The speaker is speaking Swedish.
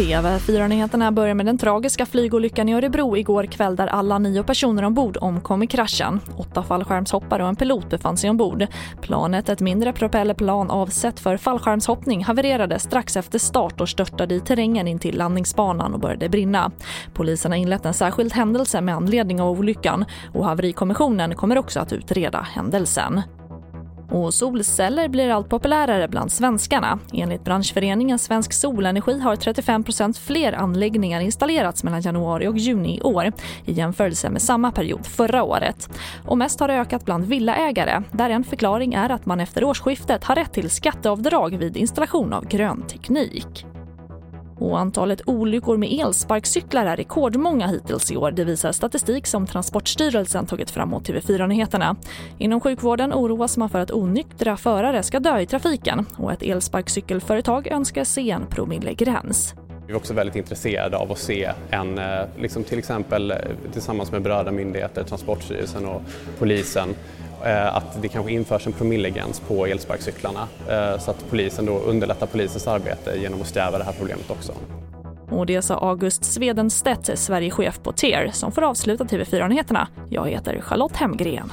TV4-nyheterna börjar med den tragiska flygolyckan i Örebro igår kväll där alla nio personer ombord omkom i kraschen. Åtta fallskärmshoppare och en pilot befann sig ombord. Planet, ett mindre propellerplan avsett för fallskärmshoppning, havererade strax efter start och störtade i terrängen in till landningsbanan och började brinna. Polisen har inlett en särskild händelse med anledning av olyckan och haverikommissionen kommer också att utreda händelsen. Och solceller blir allt populärare bland svenskarna. Enligt branschföreningen Svensk Solenergi har 35% fler anläggningar installerats mellan januari och juni i år i jämförelse med samma period förra året. Och mest har det ökat bland villaägare där en förklaring är att man efter årsskiftet har rätt till skatteavdrag vid installation av grön teknik. Och antalet olyckor med elsparkcyklar är rekordmånga hittills i år. Det visar statistik som Transportstyrelsen tagit fram åt TV4-nyheterna. Inom sjukvården oroas man för att onyktra förare ska dö i trafiken och ett elsparkcykelföretag önskar se en promillegräns. Vi är också väldigt intresserade av att se en, eh, liksom till exempel eh, tillsammans med berörda myndigheter, Transportstyrelsen och polisen, Eh, att det kanske införs en promillegräns på elsparkcyklarna eh, så att polisen då underlättar polisens arbete genom att stäva det här problemet också. Och det sa August Svedenstedt, Sverigechef på TER, som får avsluta TV4-nyheterna. Jag heter Charlotte Hemgren.